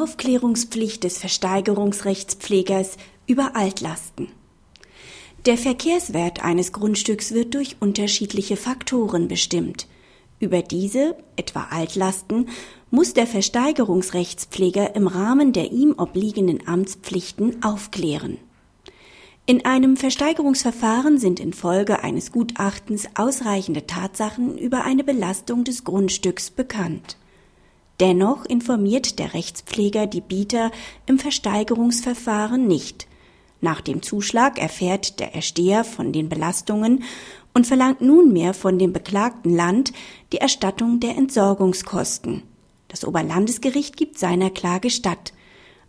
Aufklärungspflicht des Versteigerungsrechtspflegers über Altlasten. Der Verkehrswert eines Grundstücks wird durch unterschiedliche Faktoren bestimmt. Über diese, etwa Altlasten, muss der Versteigerungsrechtspfleger im Rahmen der ihm obliegenden Amtspflichten aufklären. In einem Versteigerungsverfahren sind infolge eines Gutachtens ausreichende Tatsachen über eine Belastung des Grundstücks bekannt. Dennoch informiert der Rechtspfleger die Bieter im Versteigerungsverfahren nicht. Nach dem Zuschlag erfährt der Ersteher von den Belastungen und verlangt nunmehr von dem beklagten Land die Erstattung der Entsorgungskosten. Das Oberlandesgericht gibt seiner Klage statt.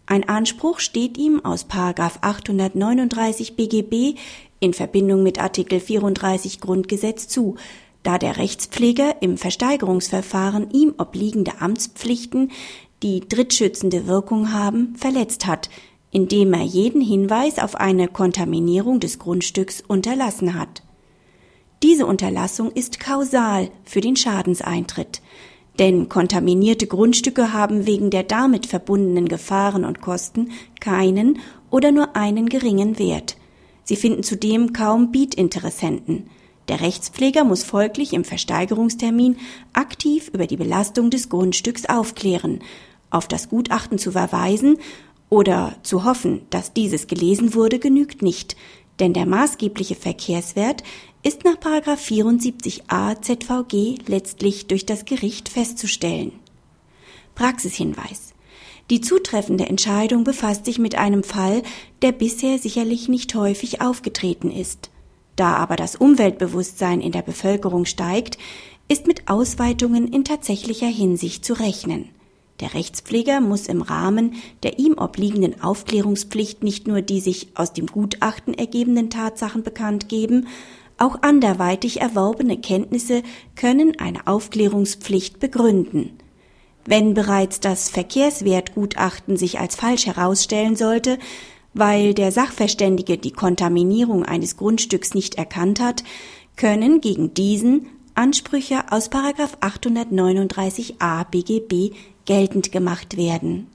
Ein Anspruch steht ihm aus 839 BGB in Verbindung mit Artikel 34 Grundgesetz zu, da der Rechtspfleger im Versteigerungsverfahren ihm obliegende Amtspflichten, die drittschützende Wirkung haben, verletzt hat, indem er jeden Hinweis auf eine Kontaminierung des Grundstücks unterlassen hat. Diese Unterlassung ist kausal für den Schadenseintritt, denn kontaminierte Grundstücke haben wegen der damit verbundenen Gefahren und Kosten keinen oder nur einen geringen Wert. Sie finden zudem kaum Bietinteressenten. Der Rechtspfleger muss folglich im Versteigerungstermin aktiv über die Belastung des Grundstücks aufklären, auf das Gutachten zu verweisen oder zu hoffen, dass dieses gelesen wurde, genügt nicht, denn der maßgebliche Verkehrswert ist nach 74a ZVG letztlich durch das Gericht festzustellen. Praxishinweis. Die zutreffende Entscheidung befasst sich mit einem Fall, der bisher sicherlich nicht häufig aufgetreten ist. Da aber das Umweltbewusstsein in der Bevölkerung steigt, ist mit Ausweitungen in tatsächlicher Hinsicht zu rechnen. Der Rechtspfleger muss im Rahmen der ihm obliegenden Aufklärungspflicht nicht nur die sich aus dem Gutachten ergebenden Tatsachen bekannt geben, auch anderweitig erworbene Kenntnisse können eine Aufklärungspflicht begründen. Wenn bereits das Verkehrswertgutachten sich als falsch herausstellen sollte, weil der Sachverständige die Kontaminierung eines Grundstücks nicht erkannt hat, können gegen diesen Ansprüche aus 839a BGB geltend gemacht werden